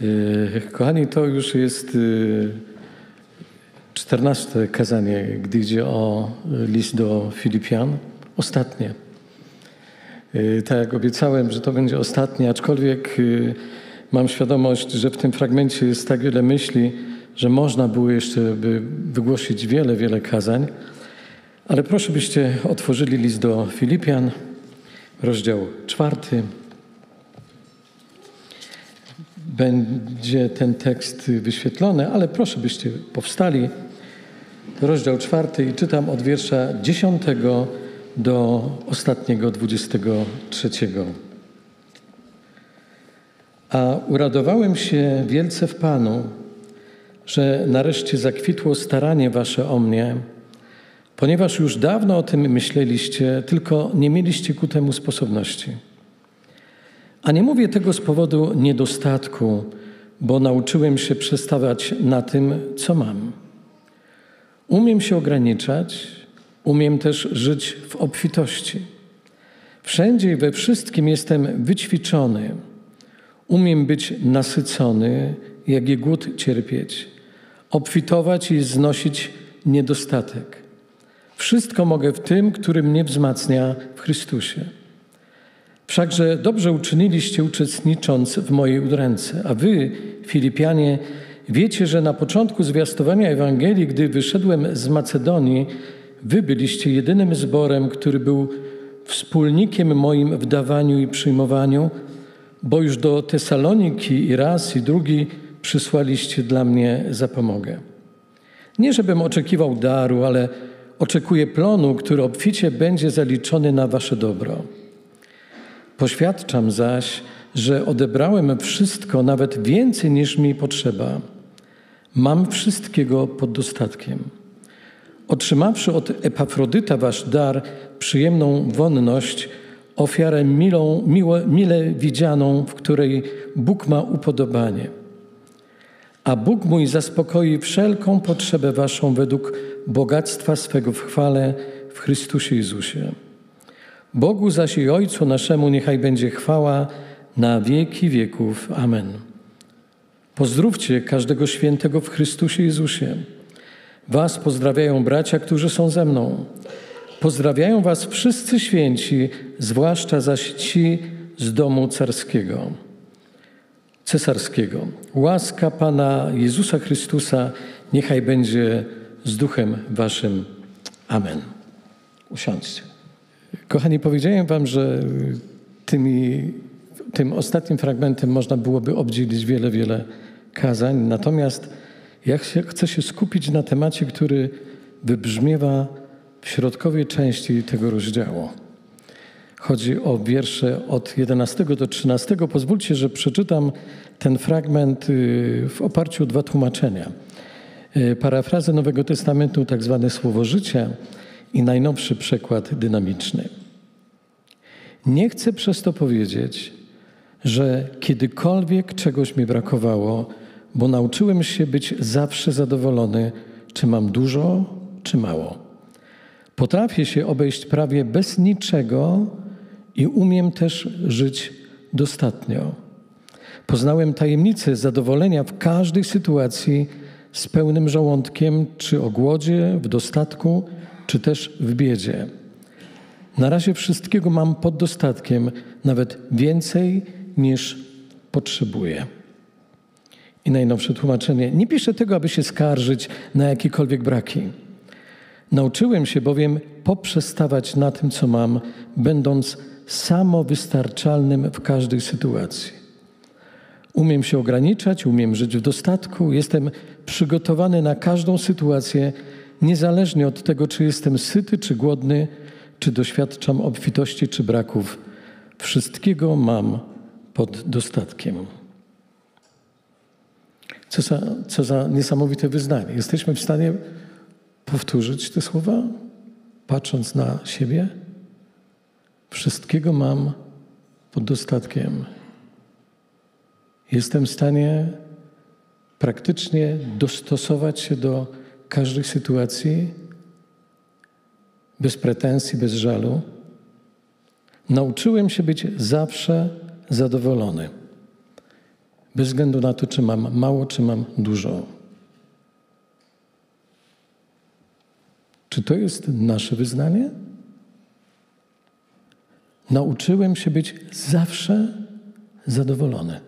E, kochani, to już jest czternaste kazanie, gdy idzie o list do Filipian. Ostatnie. Tak jak obiecałem, że to będzie ostatnie, aczkolwiek mam świadomość, że w tym fragmencie jest tak wiele myśli, że można było jeszcze by wygłosić wiele, wiele kazań. Ale proszę byście otworzyli list do Filipian, rozdział czwarty. Będzie ten tekst wyświetlony, ale proszę byście powstali. Rozdział czwarty i czytam od wiersza dziesiątego do ostatniego dwudziestego trzeciego. A uradowałem się wielce w Panu, że nareszcie zakwitło staranie wasze o mnie, ponieważ już dawno o tym myśleliście, tylko nie mieliście ku temu sposobności. A nie mówię tego z powodu niedostatku, bo nauczyłem się przestawać na tym, co mam. Umiem się ograniczać, umiem też żyć w obfitości. Wszędzie i we wszystkim jestem wyćwiczony. Umiem być nasycony, jak i głód cierpieć, obfitować i znosić niedostatek. Wszystko mogę w tym, który mnie wzmacnia w Chrystusie. Wszakże dobrze uczyniliście uczestnicząc w mojej udręce, a wy, Filipianie, wiecie, że na początku zwiastowania Ewangelii, gdy wyszedłem z Macedonii, wy byliście jedynym zborem, który był wspólnikiem moim w dawaniu i przyjmowaniu, bo już do Tesaloniki i raz i drugi przysłaliście dla mnie zapomogę. Nie żebym oczekiwał daru, ale oczekuję plonu, który obficie będzie zaliczony na wasze dobro. Poświadczam zaś, że odebrałem wszystko, nawet więcej niż mi potrzeba. Mam wszystkiego pod dostatkiem. Otrzymawszy od Epafrodyta wasz dar, przyjemną wonność, ofiarę milą, miłe, mile widzianą, w której Bóg ma upodobanie. A Bóg mój zaspokoi wszelką potrzebę waszą według bogactwa swego w chwale w Chrystusie Jezusie. Bogu zaś i Ojcu naszemu niechaj będzie chwała na wieki wieków. Amen. Pozdrówcie każdego świętego w Chrystusie Jezusie. Was pozdrawiają bracia, którzy są ze mną. Pozdrawiają Was wszyscy święci, zwłaszcza zaś ci z domu carskiego, cesarskiego. Łaska Pana Jezusa Chrystusa niechaj będzie z duchem Waszym. Amen. Usiądźcie. Kochani, powiedziałem Wam, że tymi, tym ostatnim fragmentem można byłoby obdzielić wiele, wiele kazań. Natomiast ja chcę się skupić na temacie, który wybrzmiewa w środkowej części tego rozdziału. Chodzi o wiersze od 11 do 13. Pozwólcie, że przeczytam ten fragment y, w oparciu o dwa tłumaczenia. Y, parafrazę Nowego Testamentu, tak zwane Słowo Życia i najnowszy przekład dynamiczny. Nie chcę przez to powiedzieć, że kiedykolwiek czegoś mi brakowało, bo nauczyłem się być zawsze zadowolony, czy mam dużo, czy mało. Potrafię się obejść prawie bez niczego i umiem też żyć dostatnio. Poznałem tajemnicę zadowolenia w każdej sytuacji z pełnym żołądkiem, czy o głodzie, w dostatku, czy też w biedzie. Na razie wszystkiego mam pod dostatkiem, nawet więcej niż potrzebuję. I najnowsze tłumaczenie. Nie piszę tego, aby się skarżyć na jakiekolwiek braki. Nauczyłem się bowiem poprzestawać na tym, co mam, będąc samowystarczalnym w każdej sytuacji. Umiem się ograniczać, umiem żyć w dostatku, jestem przygotowany na każdą sytuację, niezależnie od tego, czy jestem syty, czy głodny, czy doświadczam obfitości, czy braków. Wszystkiego mam pod dostatkiem. Co za, co za niesamowite wyznanie. Jesteśmy w stanie powtórzyć te słowa, patrząc na siebie? Wszystkiego mam pod dostatkiem. Jestem w stanie praktycznie dostosować się do każdej sytuacji bez pretensji, bez żalu. Nauczyłem się być zawsze zadowolony. bez względu na to, czy mam mało, czy mam dużo. Czy to jest nasze wyznanie? Nauczyłem się być zawsze zadowolony.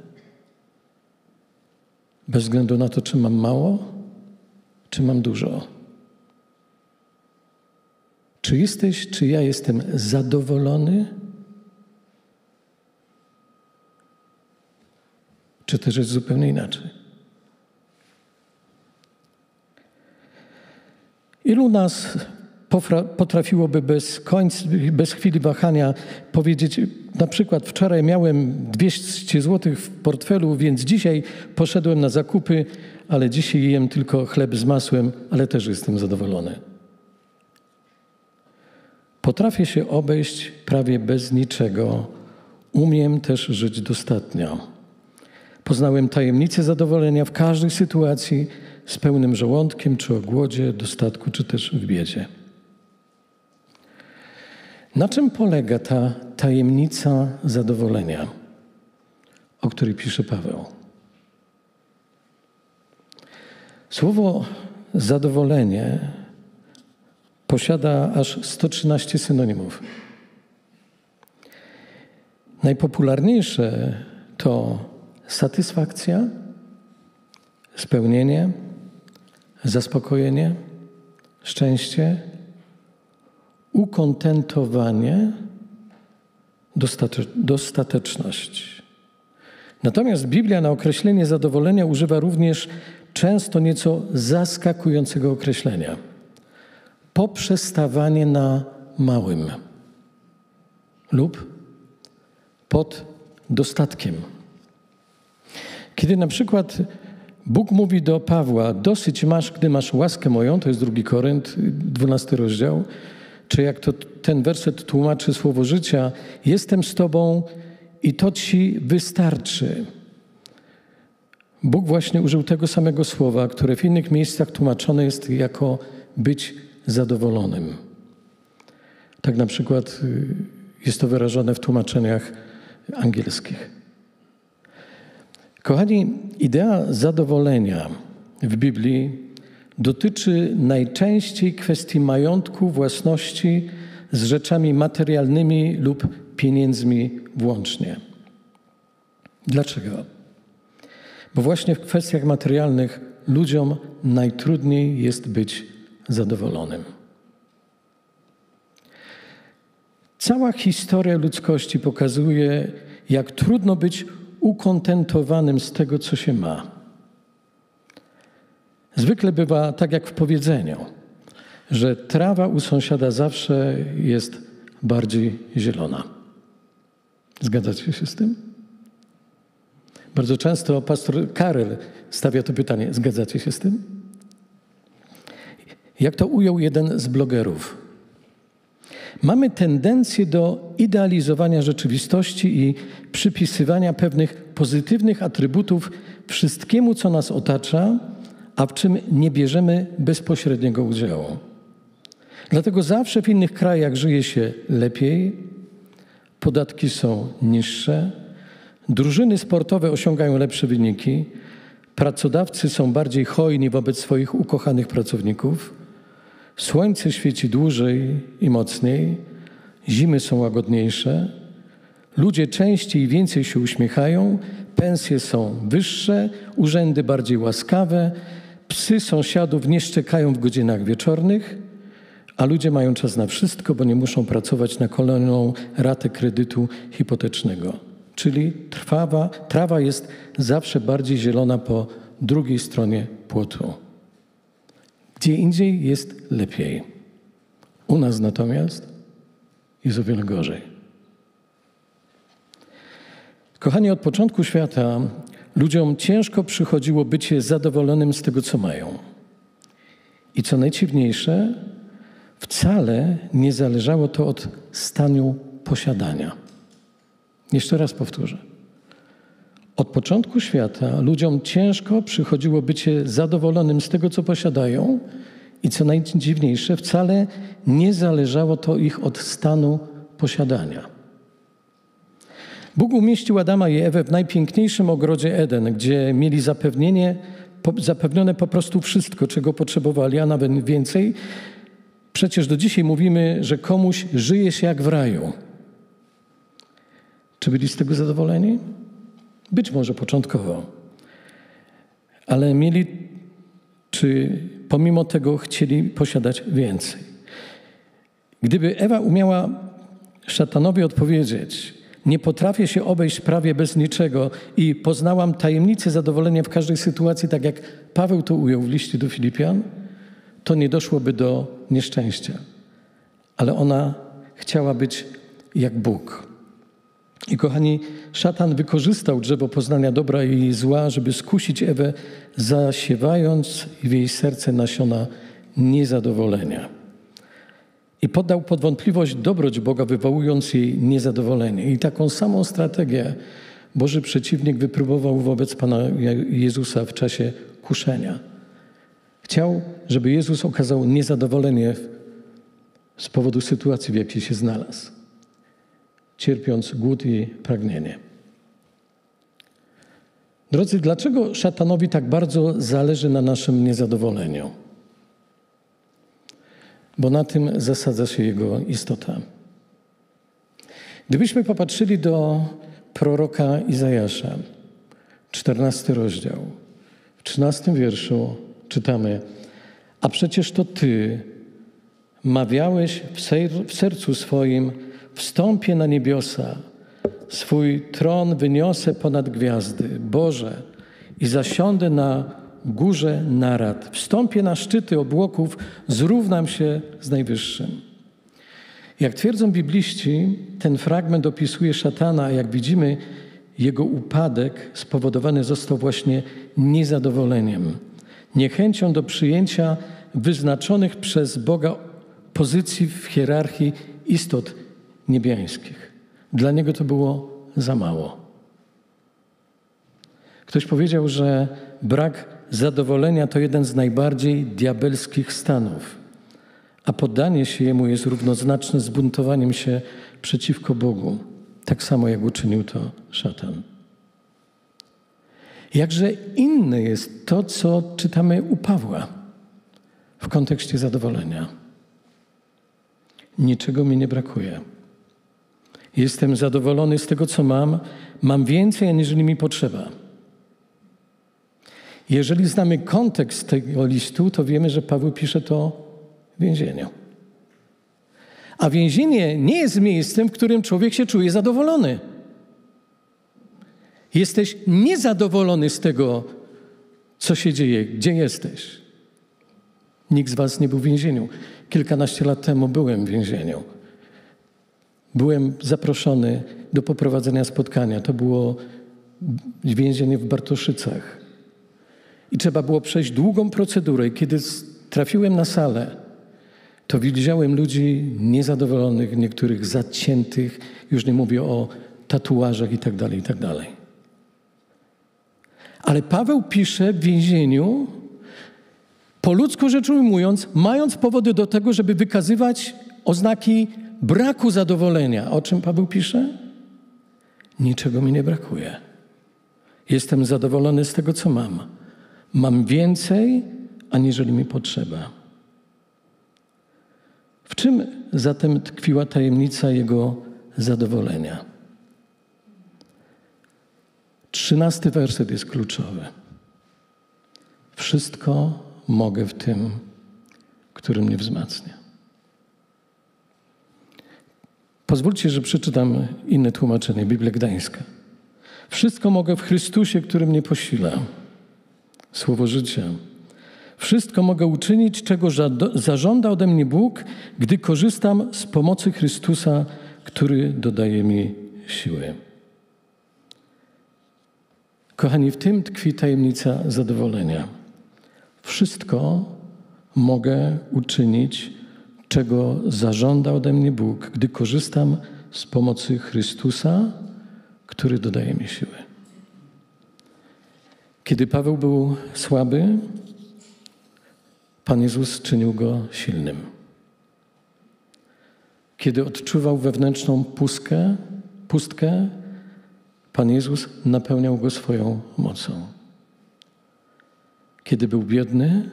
Bez względu na to, czy mam mało, czy mam dużo. Czy jesteś, czy ja jestem zadowolony? Czy też jest zupełnie inaczej? Ilu nas potrafiłoby bez, końca, bez chwili wahania powiedzieć, na przykład wczoraj miałem 200 zł w portfelu, więc dzisiaj poszedłem na zakupy, ale dzisiaj jem tylko chleb z masłem, ale też jestem zadowolony. Potrafię się obejść prawie bez niczego. Umiem też żyć dostatnio. Poznałem tajemnicę zadowolenia w każdej sytuacji z pełnym żołądkiem, czy o głodzie, dostatku, czy też w biedzie. Na czym polega ta tajemnica zadowolenia, o której pisze Paweł? Słowo zadowolenie posiada aż 113 synonimów. Najpopularniejsze to satysfakcja, spełnienie, zaspokojenie, szczęście, ukontentowanie, dostateczność. Natomiast Biblia na określenie zadowolenia używa również często nieco zaskakującego określenia poprzestawanie na małym lub pod dostatkiem. Kiedy na przykład Bóg mówi do Pawła, dosyć masz, gdy masz łaskę moją, to jest drugi Korynt, 12 rozdział, czy jak to ten werset tłumaczy słowo życia, jestem z Tobą i to Ci wystarczy. Bóg właśnie użył tego samego słowa, które w innych miejscach tłumaczone jest jako być zadowolonym. Tak na przykład y, jest to wyrażone w tłumaczeniach angielskich. Kochani, idea zadowolenia w Biblii dotyczy najczęściej kwestii majątku, własności z rzeczami materialnymi lub pieniędzmi włącznie. Dlaczego? Bo właśnie w kwestiach materialnych ludziom najtrudniej jest być zadowolonym. Cała historia ludzkości pokazuje, jak trudno być ukontentowanym z tego, co się ma. Zwykle bywa tak jak w powiedzeniu, że trawa u sąsiada zawsze jest bardziej zielona. Zgadzacie się z tym? Bardzo często pastor Karel stawia to pytanie: Zgadzacie się z tym? Jak to ujął jeden z blogerów? Mamy tendencję do idealizowania rzeczywistości i przypisywania pewnych pozytywnych atrybutów wszystkiemu, co nas otacza, a w czym nie bierzemy bezpośredniego udziału. Dlatego zawsze w innych krajach żyje się lepiej, podatki są niższe, drużyny sportowe osiągają lepsze wyniki, pracodawcy są bardziej hojni wobec swoich ukochanych pracowników, słońce świeci dłużej i mocniej, zimy są łagodniejsze, ludzie częściej i więcej się uśmiechają, pensje są wyższe, urzędy bardziej łaskawe, Psy sąsiadów nie szczekają w godzinach wieczornych, a ludzie mają czas na wszystko, bo nie muszą pracować na kolejną ratę kredytu hipotecznego. Czyli trawa jest zawsze bardziej zielona po drugiej stronie płotu. Gdzie indziej jest lepiej. U nas natomiast jest o wiele gorzej. Kochani, od początku świata Ludziom ciężko przychodziło bycie zadowolonym z tego, co mają. I co najdziwniejsze, wcale nie zależało to od stanu posiadania. Jeszcze raz powtórzę. Od początku świata ludziom ciężko przychodziło bycie zadowolonym z tego, co posiadają, i co najdziwniejsze, wcale nie zależało to ich od stanu posiadania. Bóg umieścił Adama i Ewę w najpiękniejszym ogrodzie Eden, gdzie mieli zapewnienie, zapewnione po prostu wszystko, czego potrzebowali, a nawet więcej. Przecież do dzisiaj mówimy, że komuś żyje się jak w raju. Czy byli z tego zadowoleni? Być może początkowo. Ale mieli, czy pomimo tego chcieli posiadać więcej. Gdyby Ewa umiała szatanowi odpowiedzieć, nie potrafię się obejść prawie bez niczego i poznałam tajemnicę zadowolenia w każdej sytuacji, tak jak Paweł to ujął w liście do Filipian, to nie doszłoby do nieszczęścia. Ale ona chciała być jak Bóg. I kochani, szatan wykorzystał drzewo poznania dobra i zła, żeby skusić Ewę, zasiewając w jej serce nasiona niezadowolenia. I poddał pod wątpliwość dobroć Boga, wywołując jej niezadowolenie. I taką samą strategię Boży przeciwnik wypróbował wobec Pana Jezusa w czasie kuszenia. Chciał, żeby Jezus okazał niezadowolenie z powodu sytuacji, w jakiej się znalazł, cierpiąc głód i pragnienie. Drodzy, dlaczego szatanowi tak bardzo zależy na naszym niezadowoleniu? Bo na tym zasadza się jego istota. Gdybyśmy popatrzyli do proroka Izajasza, 14 rozdział, w 13 wierszu czytamy: A przecież to ty mawiałeś w sercu swoim, wstąpię na niebiosa, swój tron wyniosę ponad gwiazdy, Boże, i zasiądę na górze narad. Wstąpię na szczyty obłoków, zrównam się z Najwyższym. Jak twierdzą bibliści, ten fragment opisuje szatana, a jak widzimy, jego upadek spowodowany został właśnie niezadowoleniem, niechęcią do przyjęcia wyznaczonych przez Boga pozycji w hierarchii istot niebiańskich. Dla niego to było za mało. Ktoś powiedział, że brak zadowolenia to jeden z najbardziej diabelskich stanów, a poddanie się Jemu jest równoznaczne z buntowaniem się przeciwko Bogu, tak samo jak uczynił to szatan. Jakże inne jest to, co czytamy u Pawła w kontekście zadowolenia. Niczego mi nie brakuje. Jestem zadowolony z tego, co mam. Mam więcej, aniżeli mi potrzeba. Jeżeli znamy kontekst tego listu, to wiemy, że Paweł pisze to w więzieniu. A więzienie nie jest miejscem, w którym człowiek się czuje zadowolony. Jesteś niezadowolony z tego, co się dzieje, gdzie jesteś. Nikt z Was nie był w więzieniu. Kilkanaście lat temu byłem w więzieniu. Byłem zaproszony do poprowadzenia spotkania. To było więzienie w Bartoszycach. I trzeba było przejść długą procedurę. I kiedy trafiłem na salę, to widziałem ludzi niezadowolonych, niektórych zaciętych, już nie mówię o tatuażach i tak dalej, i tak. Ale Paweł pisze w więzieniu, po ludzku rzecz ujmując, mając powody do tego, żeby wykazywać oznaki braku zadowolenia. O czym Paweł pisze? Niczego mi nie brakuje. Jestem zadowolony z tego, co mam. Mam więcej, aniżeli mi potrzeba. W czym zatem tkwiła tajemnica jego zadowolenia? Trzynasty werset jest kluczowy. Wszystko mogę w tym, który mnie wzmacnia. Pozwólcie, że przeczytam inne tłumaczenie, Biblię Gdańska. Wszystko mogę w Chrystusie, który mnie posila słowo życia. Wszystko mogę uczynić, czego zażąda ode mnie Bóg, gdy korzystam z pomocy Chrystusa, który dodaje mi siły. Kochani, w tym tkwi tajemnica zadowolenia. Wszystko mogę uczynić, czego zażąda ode mnie Bóg, gdy korzystam z pomocy Chrystusa, który dodaje mi siły. Kiedy Paweł był słaby, Pan Jezus czynił go silnym. Kiedy odczuwał wewnętrzną pustkę, pustkę Pan Jezus napełniał go swoją mocą. Kiedy był biedny,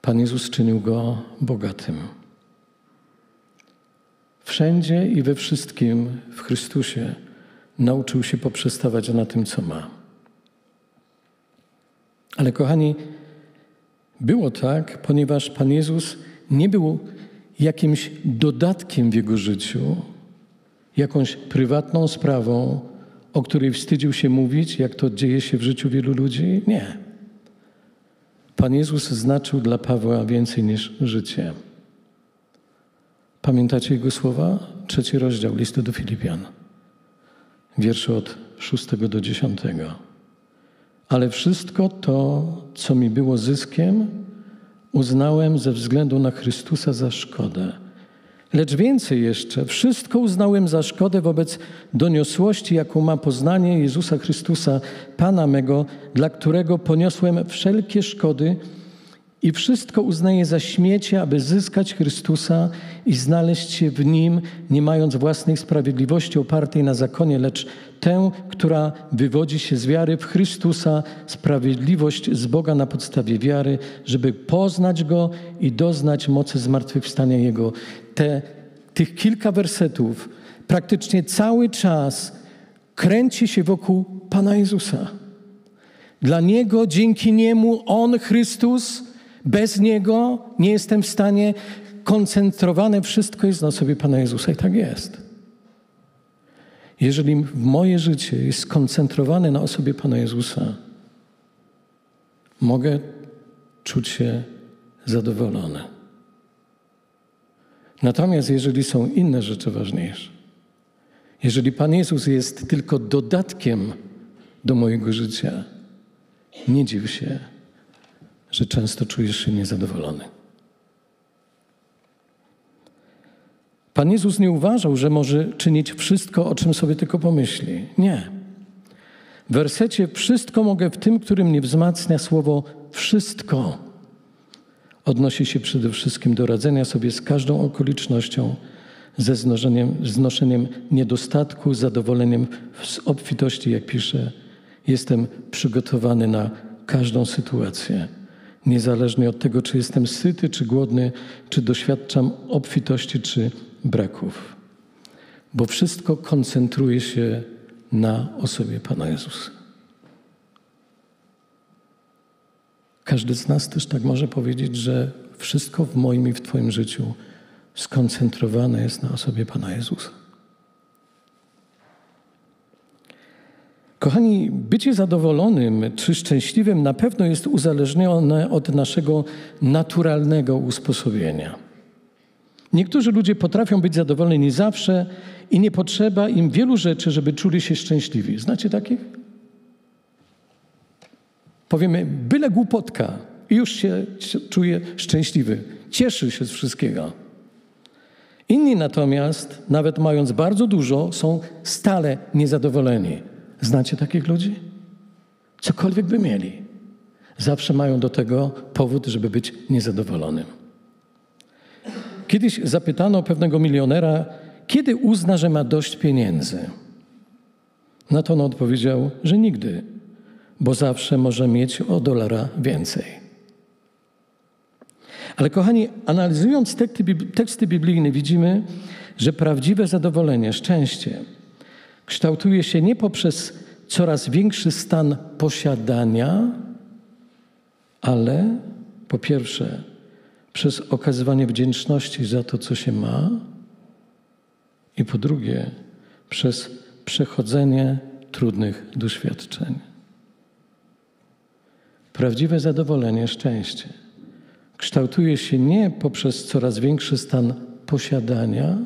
Pan Jezus czynił go bogatym. Wszędzie i we wszystkim w Chrystusie nauczył się poprzestawać na tym, co ma. Ale kochani, było tak, ponieważ Pan Jezus nie był jakimś dodatkiem w jego życiu, jakąś prywatną sprawą, o której wstydził się mówić, jak to dzieje się w życiu wielu ludzi. Nie. Pan Jezus znaczył dla Pawła więcej niż życie. Pamiętacie jego słowa? Trzeci rozdział listu do Filipian, wiersze od szóstego do dziesiątego. Ale wszystko to, co mi było zyskiem, uznałem ze względu na Chrystusa za szkodę. Lecz więcej jeszcze, wszystko uznałem za szkodę wobec doniosłości, jaką ma poznanie Jezusa Chrystusa, Pana mego, dla którego poniosłem wszelkie szkody i wszystko uznaję za śmiecie, aby zyskać Chrystusa i znaleźć się w Nim, nie mając własnej sprawiedliwości opartej na zakonie, lecz tę, która wywodzi się z wiary w Chrystusa, sprawiedliwość z Boga na podstawie wiary, żeby poznać Go i doznać mocy zmartwychwstania Jego. Te, tych kilka wersetów praktycznie cały czas kręci się wokół Pana Jezusa. Dla Niego, dzięki Niemu, On, Chrystus, bez Niego nie jestem w stanie, koncentrowane wszystko jest na sobie Pana Jezusa i tak jest. Jeżeli moje życie jest skoncentrowane na osobie Pana Jezusa, mogę czuć się zadowolony. Natomiast jeżeli są inne rzeczy ważniejsze, jeżeli Pan Jezus jest tylko dodatkiem do mojego życia, nie dziw się, że często czujesz się niezadowolony. Pan Jezus nie uważał, że może czynić wszystko, o czym sobie tylko pomyśli. Nie. W wersecie wszystko mogę w tym, którym mnie wzmacnia słowo wszystko. Odnosi się przede wszystkim do radzenia sobie z każdą okolicznością, ze znoszeniem, znoszeniem niedostatku, zadowoleniem z obfitości, jak pisze. Jestem przygotowany na każdą sytuację niezależnie od tego, czy jestem syty, czy głodny, czy doświadczam obfitości, czy braków. Bo wszystko koncentruje się na osobie Pana Jezusa. Każdy z nas też tak może powiedzieć, że wszystko w moim i w Twoim życiu skoncentrowane jest na osobie Pana Jezusa. Kochani, bycie zadowolonym czy szczęśliwym na pewno jest uzależnione od naszego naturalnego usposobienia. Niektórzy ludzie potrafią być zadowoleni zawsze i nie potrzeba im wielu rzeczy, żeby czuli się szczęśliwi. Znacie takich? Powiemy, byle głupotka i już się czuje szczęśliwy, cieszy się z wszystkiego. Inni natomiast, nawet mając bardzo dużo, są stale niezadowoleni. Znacie takich ludzi? Cokolwiek by mieli, zawsze mają do tego powód, żeby być niezadowolonym. Kiedyś zapytano pewnego milionera, kiedy uzna, że ma dość pieniędzy. Na to on odpowiedział, że nigdy, bo zawsze może mieć o dolara więcej. Ale kochani, analizując teksty, teksty biblijne, widzimy, że prawdziwe zadowolenie, szczęście kształtuje się nie poprzez coraz większy stan posiadania, ale po pierwsze przez okazywanie wdzięczności za to, co się ma, i po drugie przez przechodzenie trudnych doświadczeń. Prawdziwe zadowolenie, szczęście kształtuje się nie poprzez coraz większy stan posiadania,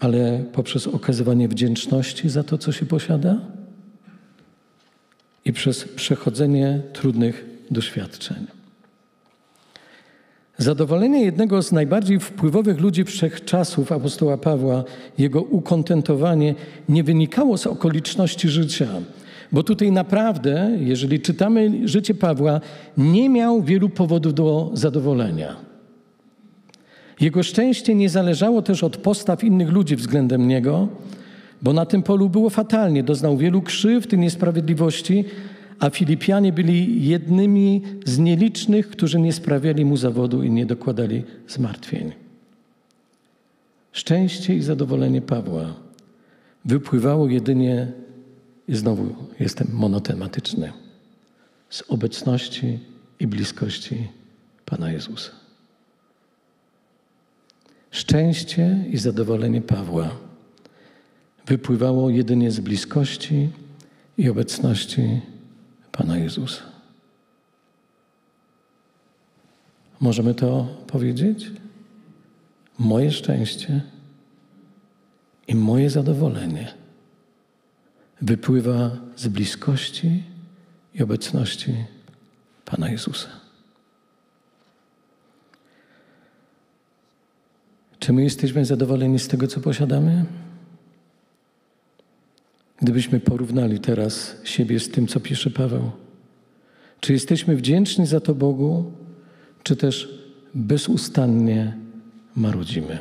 ale poprzez okazywanie wdzięczności za to, co się posiada i przez przechodzenie trudnych doświadczeń. Zadowolenie jednego z najbardziej wpływowych ludzi wszechczasów, apostoła Pawła, jego ukontentowanie nie wynikało z okoliczności życia, bo tutaj naprawdę, jeżeli czytamy życie Pawła, nie miał wielu powodów do zadowolenia. Jego szczęście nie zależało też od postaw innych ludzi względem niego, bo na tym polu było fatalnie. Doznał wielu krzywd i niesprawiedliwości, a Filipianie byli jednymi z nielicznych, którzy nie sprawiali mu zawodu i nie dokładali zmartwień. Szczęście i zadowolenie Pawła wypływało jedynie, i znowu jestem monotematyczny, z obecności i bliskości Pana Jezusa. Szczęście i zadowolenie Pawła wypływało jedynie z bliskości i obecności Pana Jezusa. Możemy to powiedzieć? Moje szczęście i moje zadowolenie wypływa z bliskości i obecności Pana Jezusa. Czy my jesteśmy zadowoleni z tego, co posiadamy? Gdybyśmy porównali teraz siebie z tym, co pisze Paweł, czy jesteśmy wdzięczni za to Bogu, czy też bezustannie marudzimy?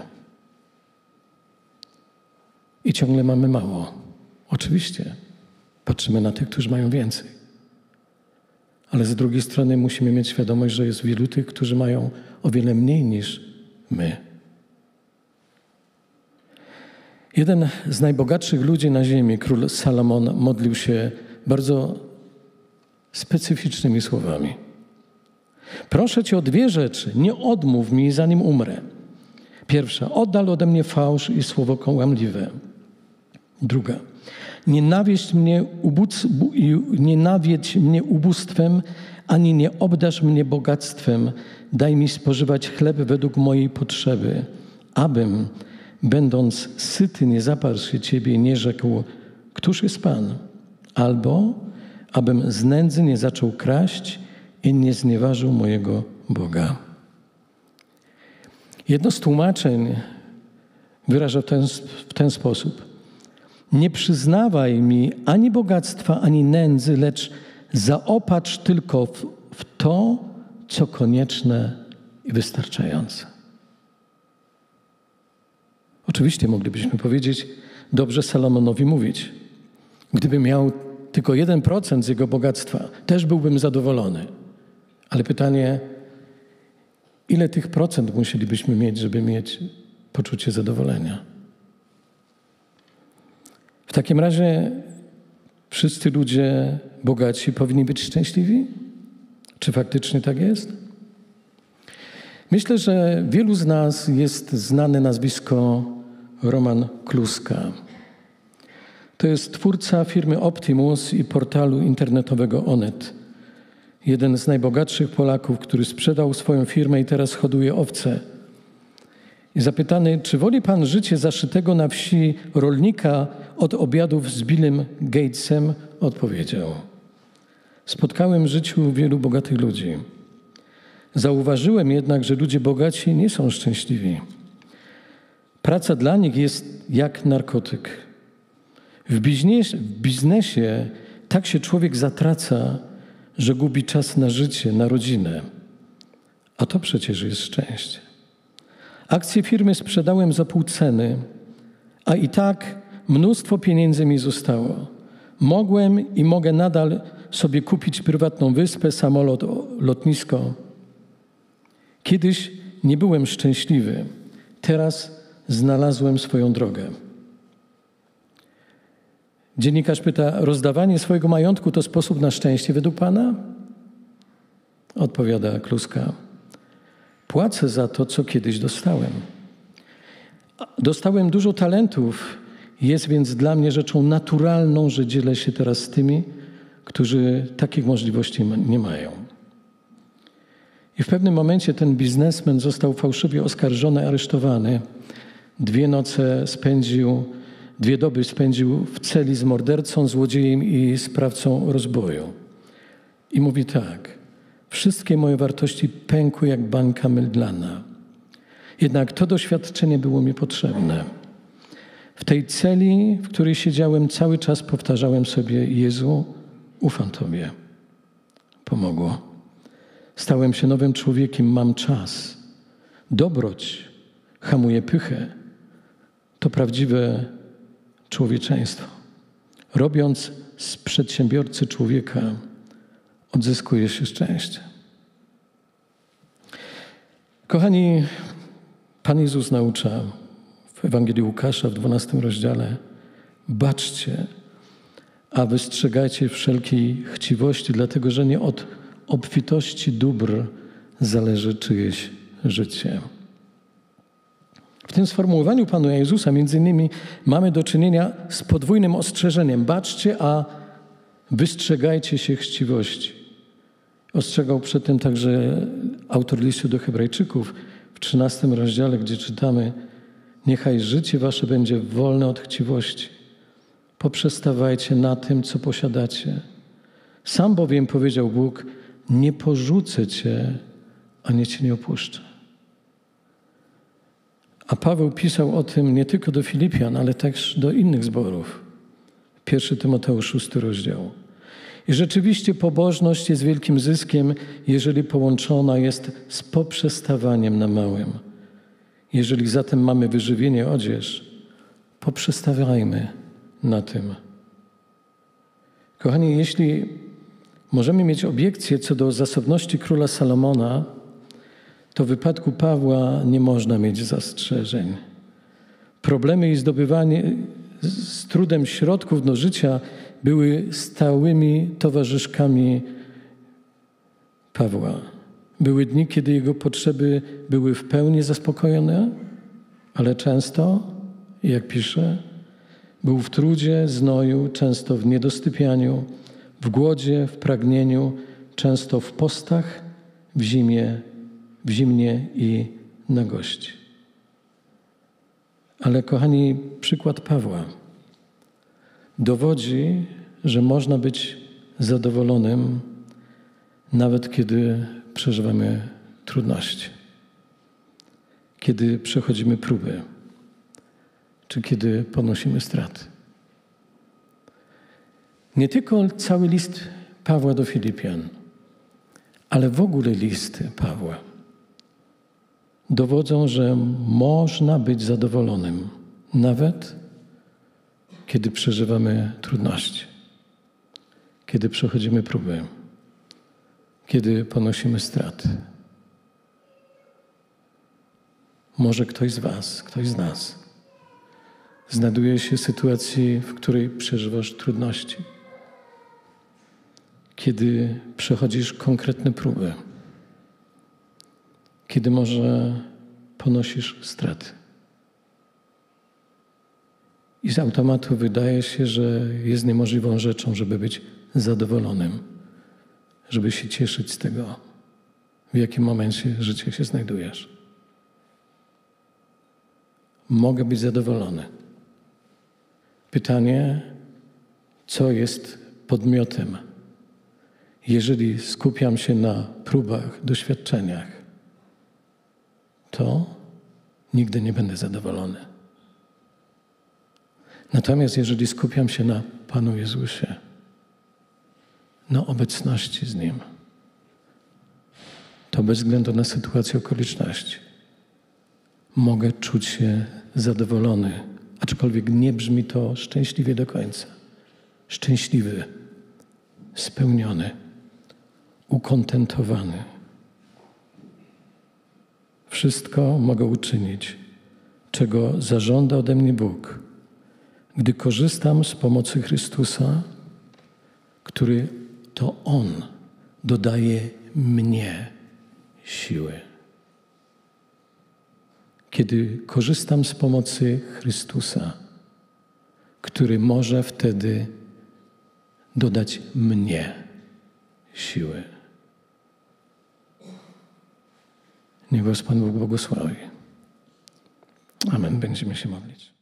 I ciągle mamy mało. Oczywiście patrzymy na tych, którzy mają więcej. Ale z drugiej strony musimy mieć świadomość, że jest wielu tych, którzy mają o wiele mniej niż my. Jeden z najbogatszych ludzi na ziemi, król Salomon, modlił się bardzo specyficznymi słowami. Proszę Cię o dwie rzeczy, nie odmów mi, zanim umrę. Pierwsza, oddal ode mnie fałsz i słowo kłamliwe. Druga, nienawiść mnie, nienawiedź mnie ubóstwem, ani nie obdasz mnie bogactwem. Daj mi spożywać chleb według mojej potrzeby, abym będąc syty, nie zaparł się Ciebie i nie rzekł, któż jest Pan? Albo abym z nędzy nie zaczął kraść i nie znieważył mojego Boga. Jedno z tłumaczeń wyraża ten, w ten sposób. Nie przyznawaj mi ani bogactwa, ani nędzy, lecz zaopatrz tylko w, w to, co konieczne i wystarczające. Oczywiście moglibyśmy powiedzieć, dobrze Salomonowi mówić. Gdyby miał tylko 1% z jego bogactwa, też byłbym zadowolony. Ale pytanie, ile tych procent musielibyśmy mieć, żeby mieć poczucie zadowolenia? W takim razie wszyscy ludzie bogaci powinni być szczęśliwi? Czy faktycznie tak jest? Myślę, że wielu z nas jest znane nazwisko Roman Kluska. To jest twórca firmy Optimus i portalu internetowego Onet. Jeden z najbogatszych Polaków, który sprzedał swoją firmę i teraz hoduje owce. I zapytany, czy woli pan życie zaszytego na wsi rolnika od obiadów z Billem Gatesem, odpowiedział: Spotkałem w życiu wielu bogatych ludzi. Zauważyłem jednak, że ludzie bogaci nie są szczęśliwi. Praca dla nich jest jak narkotyk. W biznesie, w biznesie tak się człowiek zatraca, że gubi czas na życie, na rodzinę. A to przecież jest szczęście. Akcje firmy sprzedałem za pół ceny, a i tak mnóstwo pieniędzy mi zostało. Mogłem i mogę nadal sobie kupić prywatną wyspę, samolot, lotnisko. Kiedyś nie byłem szczęśliwy, teraz znalazłem swoją drogę. Dziennikarz pyta: Rozdawanie swojego majątku to sposób na szczęście według Pana? Odpowiada Kluska: Płacę za to, co kiedyś dostałem. Dostałem dużo talentów, jest więc dla mnie rzeczą naturalną, że dzielę się teraz z tymi, którzy takich możliwości nie mają. I w pewnym momencie ten biznesmen został fałszywie oskarżony, aresztowany. Dwie noce spędził, dwie doby spędził w celi z mordercą, złodziejem i sprawcą rozboju. I mówi tak: Wszystkie moje wartości pękły jak bańka mydlana. Jednak to doświadczenie było mi potrzebne. W tej celi, w której siedziałem, cały czas powtarzałem sobie: Jezu, ufam Tobie. Pomogło. Stałem się nowym człowiekiem, mam czas. Dobroć hamuje pychę to prawdziwe człowieczeństwo. Robiąc z przedsiębiorcy człowieka, odzyskuje się szczęście. Kochani, Pan Jezus naucza w Ewangelii Łukasza w 12 rozdziale: baczcie, a wystrzegajcie wszelkiej chciwości, dlatego że nie od obfitości dóbr zależy czyjeś życie. W tym sformułowaniu Panu Jezusa między innymi mamy do czynienia z podwójnym ostrzeżeniem. Baczcie, a wystrzegajcie się chciwości. Ostrzegał przed tym także autor listu do Hebrajczyków w 13 rozdziale, gdzie czytamy: Niechaj życie wasze będzie wolne od chciwości. Poprzestawajcie na tym, co posiadacie. Sam bowiem powiedział Bóg: Nie porzucę cię, ani cię nie opuszczę. A Paweł pisał o tym nie tylko do Filipian, ale też do innych zborów. Pierwszy Tymoteusz, szósty rozdział. I rzeczywiście pobożność jest wielkim zyskiem, jeżeli połączona jest z poprzestawaniem na małym. Jeżeli zatem mamy wyżywienie odzież, poprzestawiajmy na tym. Kochani, jeśli możemy mieć obiekcje co do zasobności króla Salomona, to w wypadku Pawła nie można mieć zastrzeżeń. Problemy i zdobywanie z trudem środków do życia były stałymi towarzyszkami Pawła. Były dni, kiedy jego potrzeby były w pełni zaspokojone, ale często, jak pisze, był w trudzie, znoju, często w niedostypianiu, w głodzie, w pragnieniu, często w postach, w zimie, w zimnie i na gości. Ale kochani, przykład Pawła dowodzi, że można być zadowolonym, nawet kiedy przeżywamy trudności, kiedy przechodzimy próby, czy kiedy ponosimy straty. Nie tylko cały list Pawła do Filipian, ale w ogóle listy Pawła dowodzą, że można być zadowolonym, nawet kiedy przeżywamy trudności, kiedy przechodzimy próby, kiedy ponosimy straty. Może ktoś z Was, ktoś z nas znajduje się w sytuacji, w której przeżywasz trudności, kiedy przechodzisz konkretne próby, kiedy może ponosisz straty. I z automatu wydaje się, że jest niemożliwą rzeczą, żeby być zadowolonym, żeby się cieszyć z tego, w jakim momencie życia się znajdujesz. Mogę być zadowolony. Pytanie, co jest podmiotem, jeżeli skupiam się na próbach, doświadczeniach, to nigdy nie będę zadowolony. Natomiast jeżeli skupiam się na Panu Jezusie, na obecności z Nim, to bez względu na sytuację okoliczności mogę czuć się zadowolony, aczkolwiek nie brzmi to szczęśliwie do końca. Szczęśliwy, spełniony, ukontentowany. Wszystko mogę uczynić, czego zażąda ode mnie Bóg gdy korzystam z pomocy Chrystusa, który to On dodaje mnie siły. Kiedy korzystam z pomocy Chrystusa, który może wtedy dodać mnie siły. Niech Was Pan Bóg błogosławi. Amen. Będziemy się modlić.